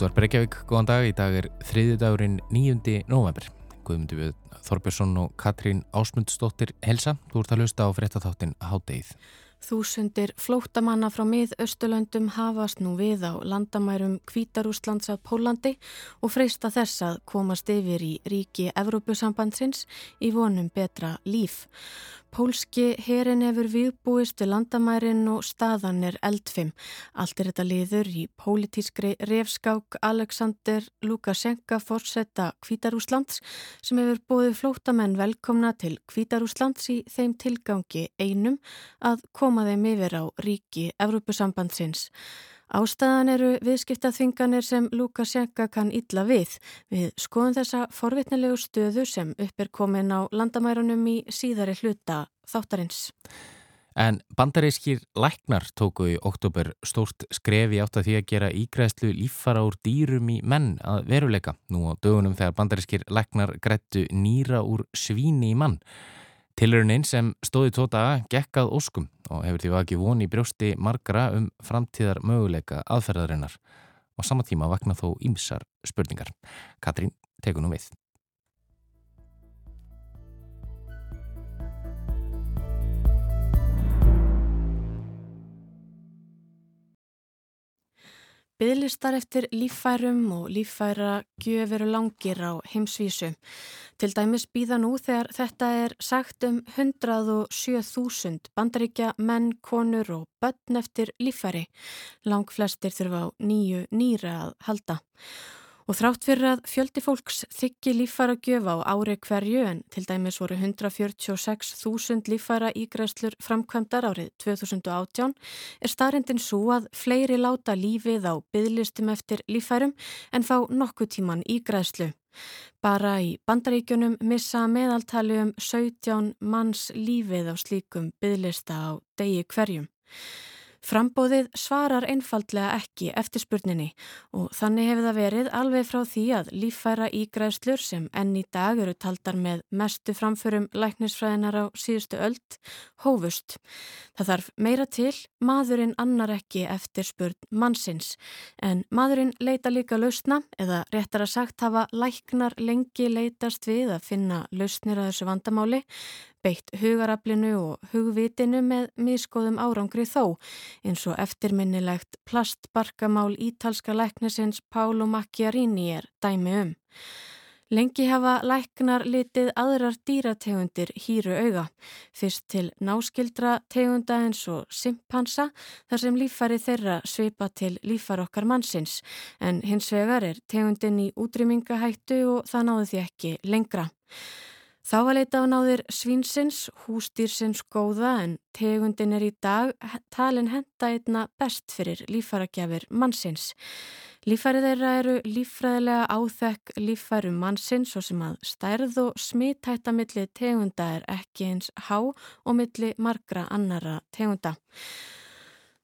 Útvar Breykjavík, góðan dag. Í dag er þriði dagurinn 9. november. Guðmundur við Þorbjörnsson og Katrín Ásmundsdóttir helsa. Þú ert að hlusta á fréttatháttin Hádeið. Þúsundir flóttamanna frá mið-Östurlöndum hafast nú við á landamærum Kvítarúslands að Pólandi og freista þess að komast yfir í ríki Evrópusambandsins í vonum betra líf. Pólski herin hefur viðbúist við landamærin og staðan er eldfim. Allt er þetta liður í pólitískri refskák Alexander Lukashenka fórsetta Kvítarúslands sem hefur búið flótamenn velkomna til Kvítarúslands í þeim tilgangi einum að koma þeim yfir á ríki Evrópusambandsins. Ástæðan eru viðskiptaþvinganir sem Lukashenka kann illa við. Við skoðum þessa forvitnilegu stöðu sem upp er komin á landamærunum í síðari hluta þáttarins. En bandarískir læknar tóku í oktober stórt skrefi átt að því að gera ígræðslu líffara úr dýrum í menn að veruleika. Nú á dögunum þegar bandarískir læknar grættu nýra úr svíni í mann. Tilraunin sem stóði tóta gekkað óskum og hefur því vakið von í brjósti margra um framtíðar möguleika aðferðarinnar. Á sama tíma vakna þó ýmsar spurningar. Katrín, teku nú við. Byðlistar eftir líffærum og líffæra gjöf eru langir á heimsvísu. Til dæmis býða nú þegar þetta er sagt um 107.000 bandaríkja menn, konur og börn eftir líffæri. Lang flestir þurfa á nýju nýra að halda. Og þrátt fyrir að fjöldi fólks þykki líffæra gjöfa á ári hverju en til dæmis voru 146.000 líffæra ígræslur framkvæmdar árið 2018 er starrendin svo að fleiri láta lífið á bygglistum eftir líffærum en fá nokkuð tíman ígræslu. Bara í bandaríkjunum missa meðaltali um 17 manns lífið á slíkum bygglista á degi hverjum. Frambóðið svarar einfaldlega ekki eftir spurninni og þannig hefur það verið alveg frá því að líffæra ígræðslur sem enn í dag eru taldar með mestu framförum læknisfræðinar á síðustu öld hófust. Það þarf meira til, maðurinn annar ekki eftir spurn mannsins en maðurinn leita líka lausna eða réttar að sagt hafa læknar lengi leitast við að finna lausnir að þessu vandamáli beitt hugaraflinu og hugvitinu með miskoðum árangri þó, eins og eftirminnilegt plastbarkamál ítalska læknisins Pálo Macchiarini er dæmi um. Lengi hafa læknar litið aðrar dýrategundir hýru auga, fyrst til náskildra tegunda eins og simpansa þar sem líffari þeirra svipa til líffar okkar mannsins, en hins vegar er tegundin í útrýmingahættu og það náðu því ekki lengra. Þá var leita á náðir svínsins, hústýrsins góða en tegundin er í dag talin henda einna best fyrir lífæragjafir mannsins. Lífærið þeirra eru lífræðilega áþekk lífærum mannsins og sem að stærð og smittætta milli tegunda er ekki eins há og milli margra annara tegunda.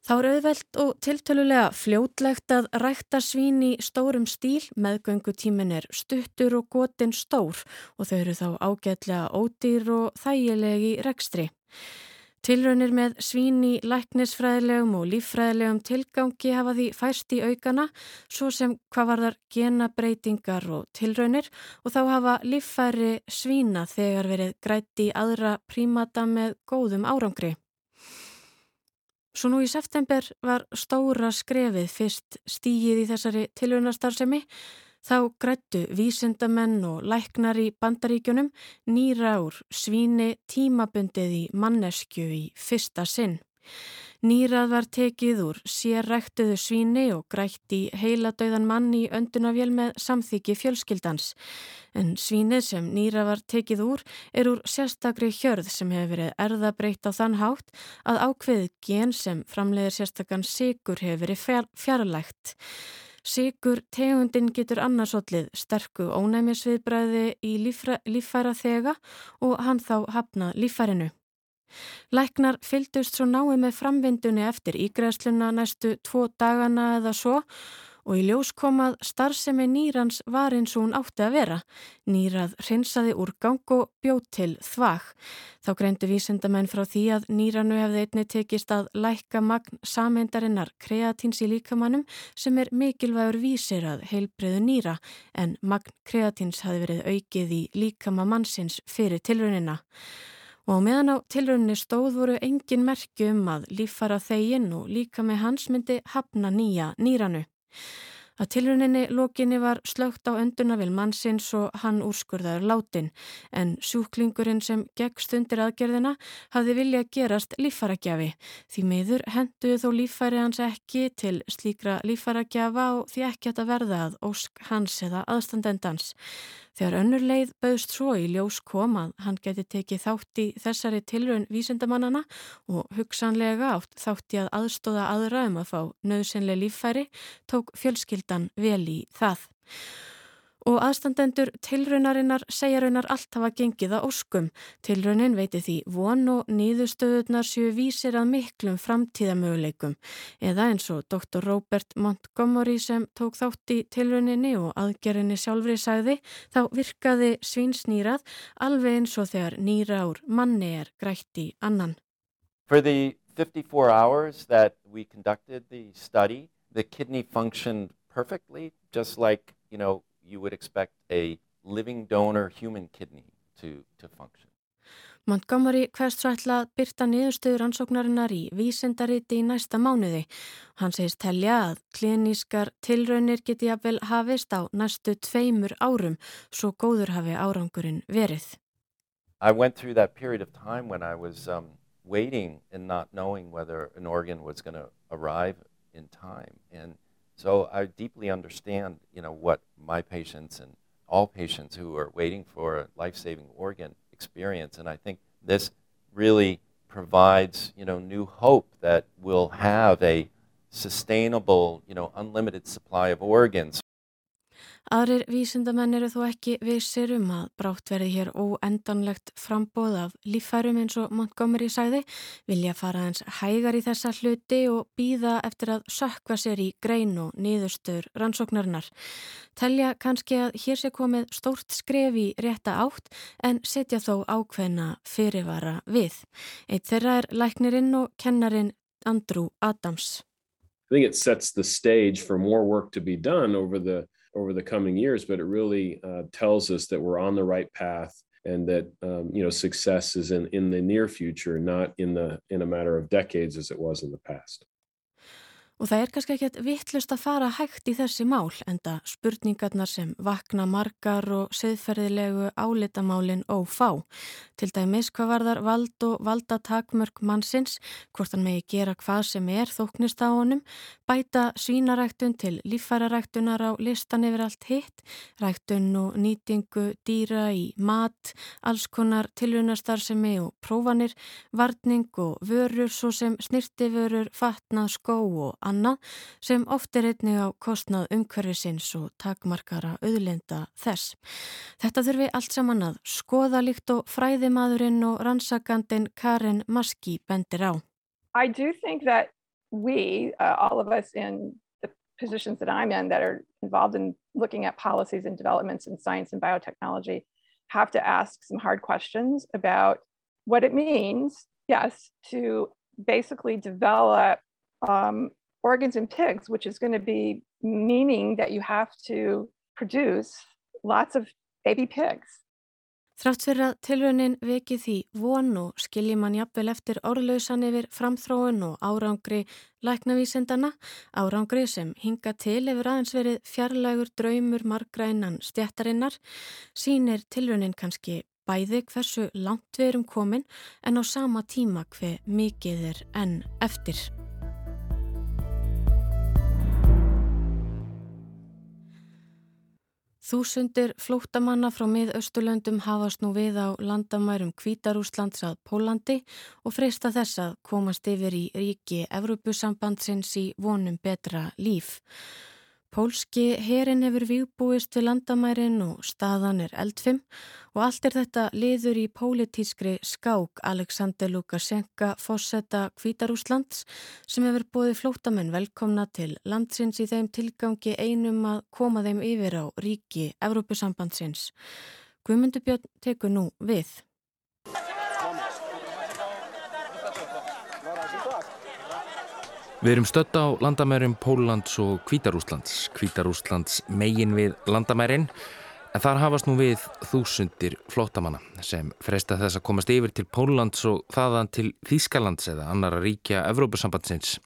Þá er auðvelt og tiltölulega fljótlegt að rækta svín í stórum stíl, meðgöngutímin er stuttur og gotin stór og þau eru þá ágætlega ódýr og þægilegi rekstri. Tilraunir með svín í læknisfræðilegum og líffræðilegum tilgangi hafa því færst í aukana, svo sem hvað var þar genabreitingar og tilraunir og þá hafa líffæri svína þegar verið græti í aðra prímata með góðum árangri. Svo nú í september var stóra skrefið fyrst stígið í þessari tilvunastarðsemi þá grættu vísindamenn og læknar í bandaríkjunum nýra úr svíni tímabundið í manneskju í fyrsta sinn. Nýrað var tekið úr sérrektuðu svíni og grætt í heiladauðan mann í öndunavél með samþyggi fjölskyldans. En svínið sem nýrað var tekið úr er úr sérstakri hjörð sem hefur verið erðabreitt á þann hátt að ákveðið gen sem framleiðir sérstakann sigur hefur verið fjár, fjarlægt. Sigur tegundin getur annarsótlið sterku ónæmisviðbræði í líffæra þega og hann þá hafna líffærinu. Læknar fyldust svo náið með framvindunni eftir ígræðsluna næstu tvo dagana eða svo og í ljós komað starfsemi nýrans var eins og hún átti að vera. Nýrað hreinsaði úrgang og bjóð til þvag. Þá greindu vísendamenn frá því að nýranu hefði einni tekist að lækka magn sameindarinnar kreatíns í líkamannum sem er mikilvægur vísir að heilbreyðu nýra en magn kreatíns hafi verið aukið í líkama mannsins fyrir tilrunina og meðan á tilrauninni stóð voru engin merkju um að líffara þegin og líka með hans myndi hafna nýja nýranu. Að tilrauninni lókinni var slögt á öndunavil mannsins og hann úrskurðaður látin en sjúklingurinn sem gegst undir aðgerðina hafði viljað gerast líffaragjafi. Því meður henduðu þó líffæri hans ekki til slíkra líffaragjafa og því ekki að verða að ósk hans eða aðstandendans. Þegar önnur leið bauðst svo í ljós kom að hann geti tekið þátt í þessari tilraun vísindamannana og hugsanlega átt þátt í að aðstóða aðra um að fá nöðsynlega líffæri tók fjölskyldan vel í það og aðstandendur tilraunarinnar segja raunar allt hafa gengið að óskum. Tilraunin veiti því von og nýðustöðunar séu vísir að miklum framtíðamöguleikum eða eins og Dr. Robert Montgomery sem tók þátt í tilrauninni og aðgerðinni sjálfri sagði þá virkaði svínsnýrað alveg eins og þegar nýra ár manni er grætt í annan. For the 54 hours that we conducted the study, the kidney functioned perfectly just like, you know, you would expect a living donor human kidney to, to function. Montgomery hverst svo ætla að byrta niðurstöður ansóknarinnar í vísendariti í næsta mánuði. Hann segist telja að klinískar tilraunir geti jafnvel hafist á næstu tveimur árum svo góður hafi árangurinn verið. I went through that period of time when I was um, waiting and not knowing whether an organ was going to arrive in time. And So I deeply understand, you know, what my patients and all patients who are waiting for a life-saving organ experience, and I think this really provides, you know, new hope that we'll have a sustainable, you know, unlimited supply of organs Aðrir vísindamenn eru þó ekki vissir um að brátt verði hér óendanlegt frambóð af lífærum eins og Montgomery sæði, vilja fara eins hægar í þessa hluti og býða eftir að sökva sér í grein og niðurstur rannsóknarinnar. Telja kannski að hér sé komið stórt skref í rétta átt en setja þó ákveðna fyrirvara við. Eitt þeirra er læknirinn og kennarin Andrew Adams. I think it sets the stage for more work to be done over the over the coming years, but it really uh, tells us that we're on the right path and that um, you know success is in in the near future, not in the in a matter of decades as it was in the past. Og það er kannski ekkert vittlust að fara hægt í þessi mál enda spurningarnar sem vakna margar og siðferðilegu álitamálin ófá. Til dæmis hvað var þar vald og valdatakmörk mannsins, hvort hann megi gera hvað sem er þóknist á honum, bæta svínaræktun til líffæraræktunar á listan yfir allt hitt, ræktun og nýtingu dýra í mat, alls konar tilvunastarðsemi og prófanir, varning og vörur svo sem snirtiförur, fatnað, skó og annað sem oft er einnig á kostnað umhverfisins og takmarkara auðlenda þess. Þetta þurfi allt saman að skoða líkt og fræðimadurinn og rannsakandin Karin Maski bendir á. I do think that we, uh, all of us in the positions that I'm in that are involved in looking at policies and developments in science and biotechnology have to ask some hard questions about what it means, yes, to basically develop um, organs in pigs, which is going to be meaning that you have to produce lots of baby pigs. Þrátt fyrir að tilraunin veki því von og skilji mann jafnvel eftir orðlausan yfir framþróun og árangri læknavísendana, árangri sem hinga til hefur aðeins verið fjarlægur draumur margrænan stjættarinnar, sínir tilraunin kannski bæði hversu langt við erum komin en á sama tíma hver mikið er enn eftir. Þúsundir flóttamanna frá miðausturlöndum hafast nú við á landamærum Kvítarúslands að Pólandi og freysta þess að komast yfir í ríki Evrópusambandsins í vonum betra líf. Pólski herin hefur výbúist við landamærin og staðan er eldfim og allt er þetta liður í pólitískri skák Alexander Lukashenka fósetta Kvítarúslands sem hefur bóðið flótamenn velkomna til landsins í þeim tilgangi einum að koma þeim yfir á ríki Evrópusambandsins. Guðmundur Björn tekur nú við. Við erum stött á landamærum Póllands og Kvítarúslands, Kvítarúslands megin við landamærin, en þar hafast nú við þúsundir flottamanna sem fresta þess að komast yfir til Póllands og þaðan til Þýskalands eða annara ríkja Evrópusambandsins.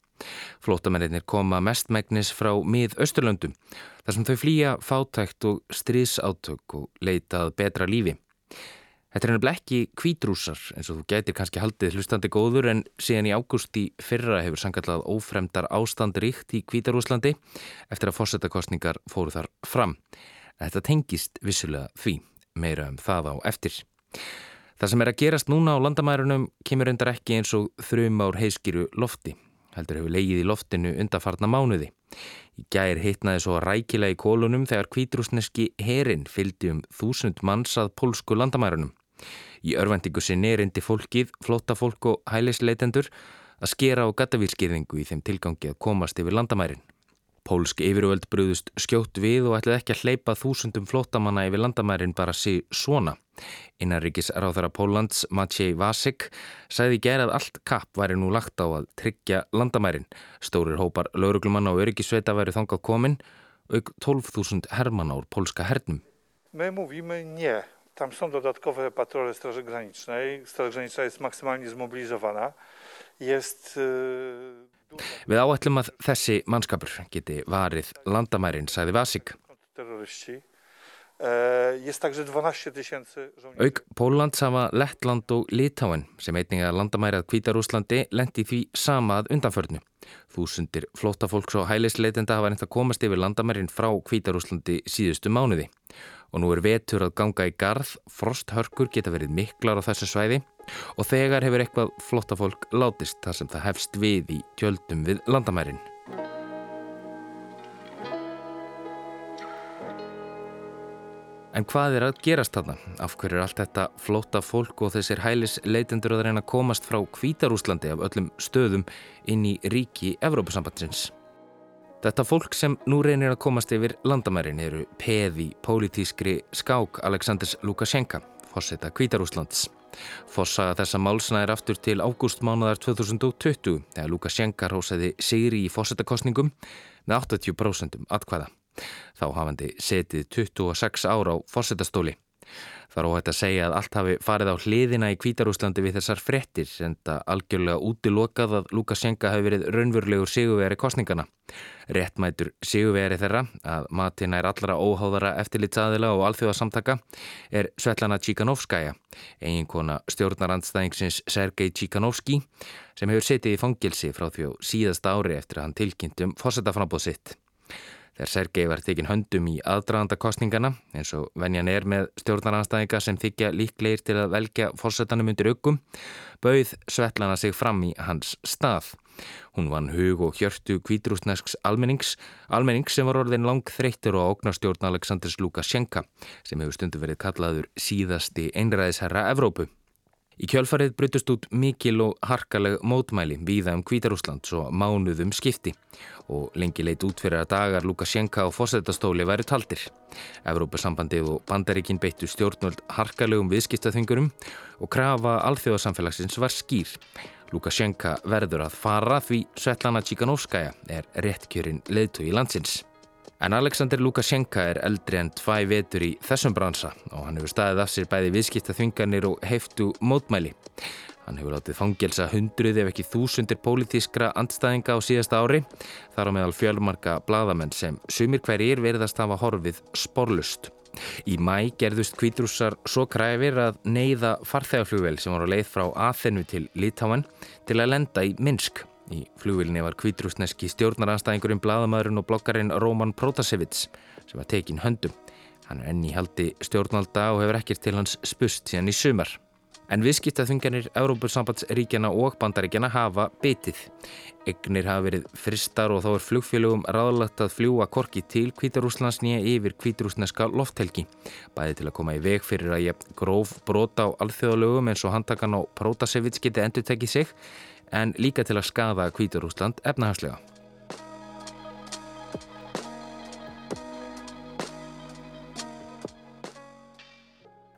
Flottamennir koma mestmægnis frá mið-Östurlöndum, þar sem þau flýja fátækt og stríðsátök og leitað betra lífi. Þetta er nefnilega ekki kvítrúsar eins og þú gætir kannski haldið hlustandi góður en síðan í ágúst í fyrra hefur sangallað ófremdar ástand ríkt í Kvítarúslandi eftir að fórsetakostningar fóru þar fram. Þetta tengist vissulega því, meira um það á eftir. Það sem er að gerast núna á landamærunum kemur endar ekki eins og þrjum ár heiskiru lofti. Heldur hefur leigið í loftinu undarfarna mánuði. Í gær heitnaði svo rækila í kólunum þegar kvítrúsneski herin fyldi um þúsund manns að pólsku landamærunum. Í örvendingu sinni reyndi fólkið, flóta fólk og hælisleitendur að skera á gattavílskirðingu í þeim tilgangi að komast yfir landamærin. Pólsk yfirvöld brúðust skjótt við og ætlaði ekki að hleypa þúsundum flótamanna yfir landamærin bara sí svona. Innarrikis ráðara Póllands, Maciej Vasek, sæði gerað allt kapp væri nú lagt á að tryggja landamærin. Stórir hópar lauruglumanna og öryggisveita væri þangað komin, auk 12.000 hermann ár pólska hernum. My mówimy nie Tam są dodatkowe patrole Straży Granicznej. Straż Graniczna jest maksymalnie zmobilizowana. Jest... Við áætlum að þessi mannskapur geti varið landamærin, sagði Vasik. Auk Póllands hafa Lettland og Litáen sem einnig að landamærað Kvítarúslandi lendi því sama að undanförnu. Þúsundir flótafólks og hælisleitenda hafa reynd að komast yfir landamærin frá Kvítarúslandi síðustu mánuði og nú er vetur að ganga í garð, frosthörkur geta verið miklar á þessu svæði og þegar hefur eitthvað flotta fólk látist þar sem það hefst við í tjöldum við landamærin. En hvað er að gerast þarna? Af hverju er allt þetta flóta fólk og þessir hælis leitendur að reyna að komast frá Kvítarúslandi af öllum stöðum inn í ríki Evrópusambatsins? Þetta fólk sem nú reynir að komast yfir landamærin eru peði pólitískri skák Aleksandrs Lukashenka, fórseta Kvítarúslands. Fossaga þessa málsnæðir aftur til ágústmánaðar 2020 þegar Lukashenka rósaði sigri í fórsetakostningum með 80% atkvæða. Þá hafandi setið 26 ára á fórsetastóli. Það er óhægt að segja að allt hafi farið á hliðina í Kvítarúslandi við þessar frettir en það algjörlega útilokað að Lukashenka hafi verið raunverulegur siguveri kostningana. Réttmætur siguveri þeirra að matina er allra óháðara eftirlitsaðila og alþjóðasamtaka er Svetlana Tjíkanovskaja, eiginkona stjórnarandstæðingsins Sergei Tjíkanovski sem hefur setið í fangilsi frá því á síðasta ári eftir að hann tilkynntum fósettaframbóð sitt. Þegar Sergei var tekinn höndum í aðdraganda kostningana eins og venjan er með stjórnaranstæðinga sem þykja líklegir til að velja fórsetanum undir augum, bauð Svetlana sig fram í hans stað. Hún vann hug og hjörtu kvítrúsnesks almennings, almennings sem var orðin lang þreyttur og ógnarstjórn Aleksandrs Lukashenka sem hefur stundu verið kallaður síðasti einræðisherra Evrópu. Í kjölfarið brutust út mikil og harkaleg mótmæli víða um Kvítarúsland svo mánuðum skipti og lengi leit út fyrir að dagar Lukashenka og fósættastóli væri taldir. Evrópasambandið og bandaríkin beittu stjórnvöld harkalegum viðskiptaþingurum og krafa alþjóðasamfélagsins var skýr. Lukashenka verður að fara því Svetlana Tjíkanovskaja er réttkjörinn leðtögi landsins. En Alexander Lukashenka er eldri en tvæ vetur í þessum bransa og hann hefur staðið af sér bæði viðskipta þvingarnir og heftu mótmæli. Hann hefur látið fangelsa hundruð ef ekki þúsundir pólitískra andstæðinga á síðasta ári þar á meðal fjölmarka bladamenn sem sumir hverjir verðast hafa horfið sporlust. Í mæ gerðust kvítrússar svo kræfir að neyða farþegaflugvel sem var á leið frá Aþenu til Litáen til að lenda í Minsk. Í flugvilni var kvítrúsneski stjórnaranstæðingurinn bladamæðurinn og blokkarinn Róman Protasevits sem var tekinn höndum. Hann er enni haldi stjórnvalda og hefur ekkert til hans spust síðan í sumar. En viðskiptaþunganir Európursambandsríkjana og bandaríkjana hafa bitið. Egnir hafa verið fristar og þá er flugfélögum ráðlagt að fljúa korki til Kvítarúslands nýja yfir Kvítarúsneska lofthelgi. Bæði til að koma í veg fyrir að ég gróf brota á alþjóðalögum eins og handakan á Prótasevits geti endur tekið sig en líka til að skada Kvítarúsland efnahagslega.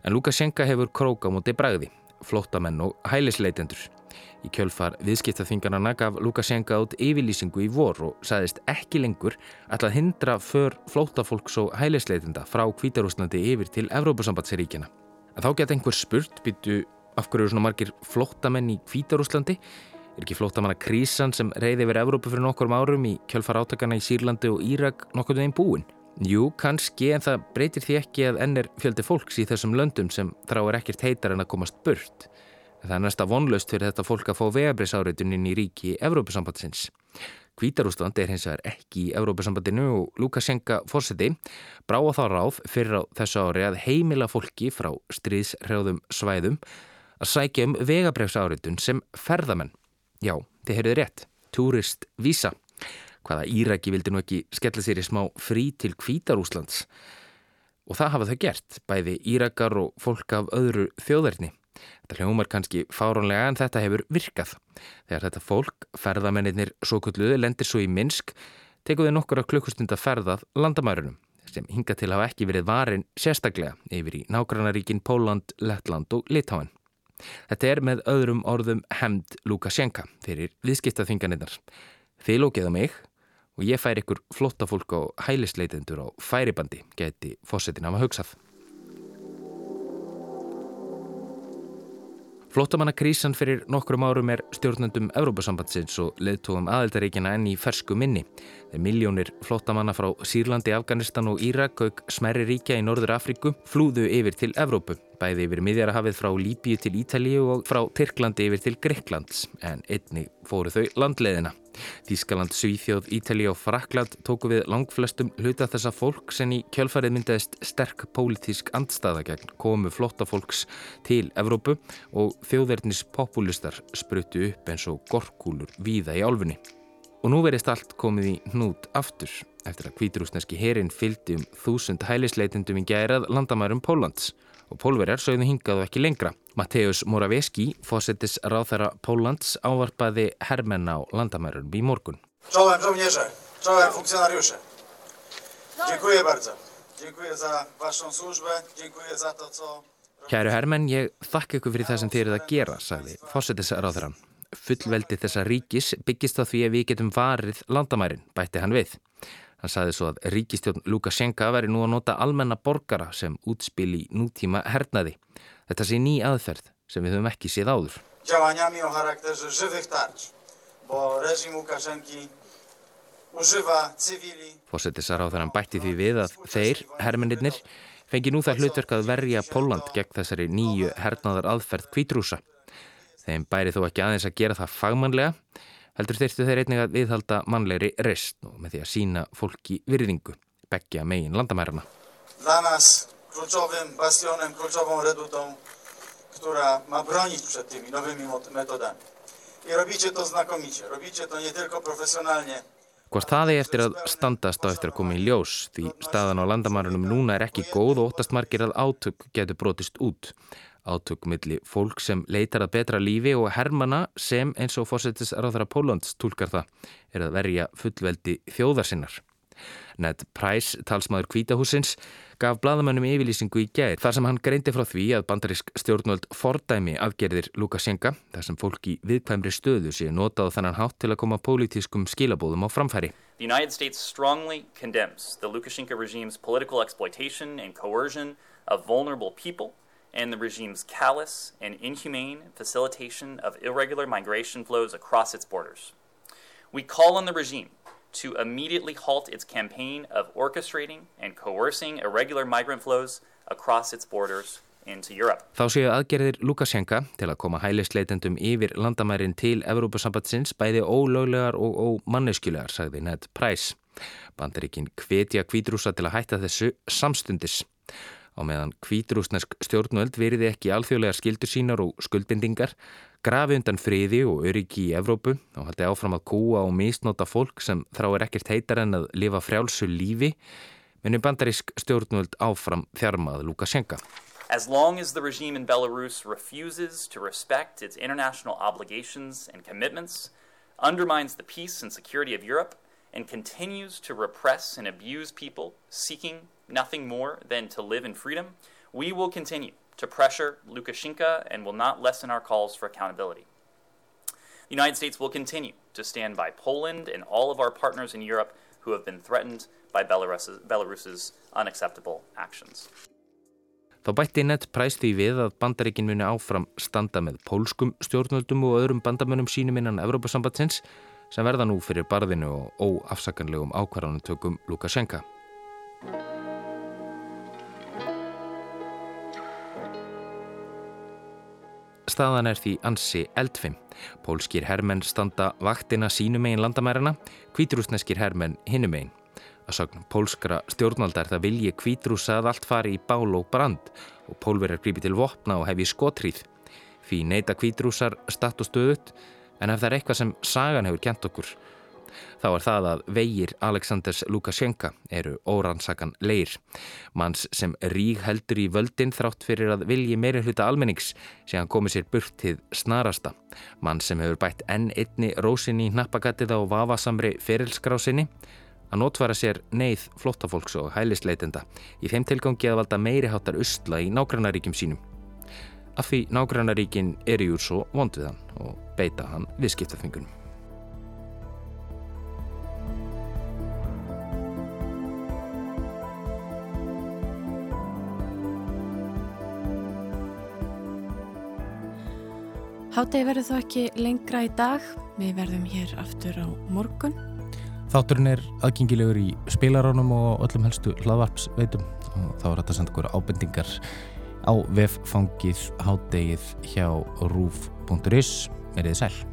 En Lukashenka hefur króka mútið bræði, flottamenn og hælisleitendur. Í kjölfar viðskiptaþingarna gaf Lukashenka át yfirlýsingu í vor og sagðist ekki lengur að hindra för flótafólks og hælisleitenda frá Kvítarúslandi yfir til Evrópusambandsríkjana. Að þá geta einhver spurt býtu af hverju eru svona margir flótamenn í Kvítarúslandi? Er ekki flótamanna krísan sem reyði yfir Evrópu fyrir nokkur árum í kjölfar átakana í Sýrlandi og Írak nokkur þeim búin? Jú, kannski, en það breytir því ekki að ennir fjöldi fólks í þessum löndum sem þráir ekkert heitar en að komast burt. Það er næsta vonlaust fyrir þetta fólk að fá vegabriðsáriðunin í ríki Evrópusambandsins. Kvítarúsland er hins vegar ekki í Evrópusambandinu og Lukashenka fórseti brá á þá ráð fyrir á þessu ári að heimila fólki frá stríðshrjáðum svæðum að sækja um vegabriðsáriðun sem ferðamenn. Já, þið heyrðið rétt. Turist vísa hvaða Íraki vildi nú ekki skella sér í smá frí til Kvítarúslands. Og það hafa þau gert, bæði Írakar og fólk af öðru þjóðverðni. Þetta hljómar kannski fárónlega en þetta hefur virkað. Þegar þetta fólk, ferðamennir svo kulluðu, lendir svo í Minsk, tekuði nokkura klukkustund að ferðað landamærunum sem hinga til hafa ekki verið varin sérstaklega yfir í nágrannaríkin Póland, Lettland og Litáen. Þetta er með öðrum orðum hemd Lukashenka fyrir viðskiptaþinganirnar. Þið lókiða mig og ég fær ykkur flotta fólk á hælisleitendur á færibandi, geti fósettin af að hugsað. Flottamannakrísan fyrir nokkrum árum er stjórnendum Európa-sambandsins og leðtóðum aðeldaríkjana enn í fersku minni. Þeir miljónir flottamanna frá Sýrlandi, Afganistan og Írak auk smerri ríkja í Norður Afríku flúðu yfir til Evrópu, bæði yfir miðjarahafið frá Líbíu til Ítalíu og frá Tyrklandi yfir til Greiklands, en einni fóru þau landleðina. Þískaland, Svíþjóð, Ítali og Frakland tóku við langflestum hluta þessa fólk sem í kjölfarið myndaðist sterk pólitísk andstaða gegn komu flotta fólks til Evrópu og þjóðverðnis populistar spruttu upp eins og gorkúlur víða í álfunni. Og nú verist allt komið í hnút aftur eftir að kvíturúsneski herin fylgdi um þúsund hælisleitendum í gærað landamærum Pólans og pólverjar sögðu hingaðu ekki lengra. Mateusz Morawiecki, fósettis ráþæra Póllands, ávarpaði hermenn á landamærunum í morgun. Czołem żołnierze, czołem funkcjonariusze. Dziękuję bardzo. Dziękuję za waszą służbę, dziękuję za to, co... Kæru hermenn, ég þakka ykkur fyrir það sem þið eruð að gera, sagði fósettis ráþæran. Fullveldi þessa ríkis byggist á því að við getum varið landamærin, bætti hann við. Hann saði svo að ríkistjórn Lukashenka veri nú að nota almenna borgara sem útspil í nútíma hernaði. Þetta sé ný aðferð sem við höfum ekki séð áður. Działaniami o charakterze żywych tarcz, bo reżim Łukaszenki używa cywili. Fósettisar á þannig bætti því við að þeir, hermennir, fengi nú það hlutverk að verja Póland gegn þessari nýju hernaðar aðferð kvítrúsa. Þeim bæri þó ekki aðeins að gera það fagmannlega, heldur þyrstu þeir einnig að viðhalda mannlegri rest og með því að sína fólki virðingu, begja megin landamærarna. Dla nas kluczowym bastionem, kluczową redutą, która ma bronić przed tymi nowymi metodami. I robicie to znakomicie, robicie to nie tylko profesjonalnie, Hvort það er eftir að standast á eftir að koma í ljós því staðan á landamærunum núna er ekki góð og óttast margir að átök getur brotist út. Átök milli fólk sem leitar að betra lífi og hermana sem eins og fórsetis ráðara Pólunds tólkar það er að verja fullveldi þjóðarsinnar. Ned Price, talsmaður kvítahúsins, gaf bladamönnum yfirlýsingu í gær þar sem hann greindi frá því að bandarísk stjórnvöld fordæmi aðgerðir Lukashenka þar sem fólk í viðkvæmri stöðu sé notað þannan hátt til að koma pólitískum skilabóðum á framfæri. The United States strongly condemns the Lukashenko regime's political exploitation and coercion of vulnerable people and the regime's callous and inhumane facilitation of irregular migration flows across its borders. We call on the regime to immediately halt its campaign of orchestrating and coercing irregular migrant flows across its borders. Þá séu aðgerðir Lukashenka til að koma hælisleitendum yfir landamærin til Evrópusambatsins bæði ólöglegar og ómanneskjulegar, sagði Ned Price. Bandaríkin hvetja kvítrúsa til að hætta þessu samstundis. Á meðan kvíturúsnesk stjórnvöld veriði ekki alþjóðlega skildur sínar og skuldbindingar, grafi undan friði og öryggi í Evrópu og haldi áfram að kúa og misnóta fólk sem þráir ekkert heitar en að lifa frjálsu lífi, muni bandarísk stjórnvöld áfram þjarmað Lukashenka. As long as the regime in Belarus refuses to respect its international obligations and commitments, undermines the peace and security of Europe, and continues to repress and abuse people seeking nothing more than to live in freedom, we will continue to pressure Lukashenko and will not lessen our calls for accountability. The United States will continue to stand by Poland and all of our partners in Europe who have been threatened by Belarus's, Belarus's unacceptable actions. Þá bætti Ned Price því við að bandaríkin muni áfram standa með pólskum stjórnvöldum og öðrum bandamönnum sínum innan Evrópasambatsins sem verða nú fyrir barðinu og óafsakanlegum ákvarðanutökum Lukashenka. Staðan er því ansi eldfim. Pólskir hermenn standa vaktina sínum einn landamærarna, kvíturúsneskir hermenn hinnum einn. Að sögn pólskra stjórnaldar það vilji kvítrúsa að allt fari í bál og brand og pólverjar grípi til vopna og hefi skotríð. Því neyta kvítrúsar statt og stöðut en ef það er eitthvað sem sagan hefur kent okkur þá er það að vegir Aleksandrs Lukashenka eru óransakan leir. Manns sem ríg heldur í völdin þrátt fyrir að vilji meiri hluta almennings sé hann komið sér burt til snarasta. Mann sem hefur bætt enn einni rósinni í nappagattið á vafasamri ferilskrásinni að notfara sér neyð flottafólks og hælisleitenda í þeim tilgangi að valda meiri hátar usla í nágrannaríkjum sínum. Af því nágrannaríkin er í úr svo vond við hann og beita hann viðskiptafingunum. Hátegi verður þó ekki lengra í dag. Við verðum hér aftur á morgun. Þátturinn er aðgengilegur í spilaránum og öllum helstu hlaðvarpsveitum og þá er þetta að senda okkur ábendingar á veffangið háttegið hjá rúf.is. Er þið sæl?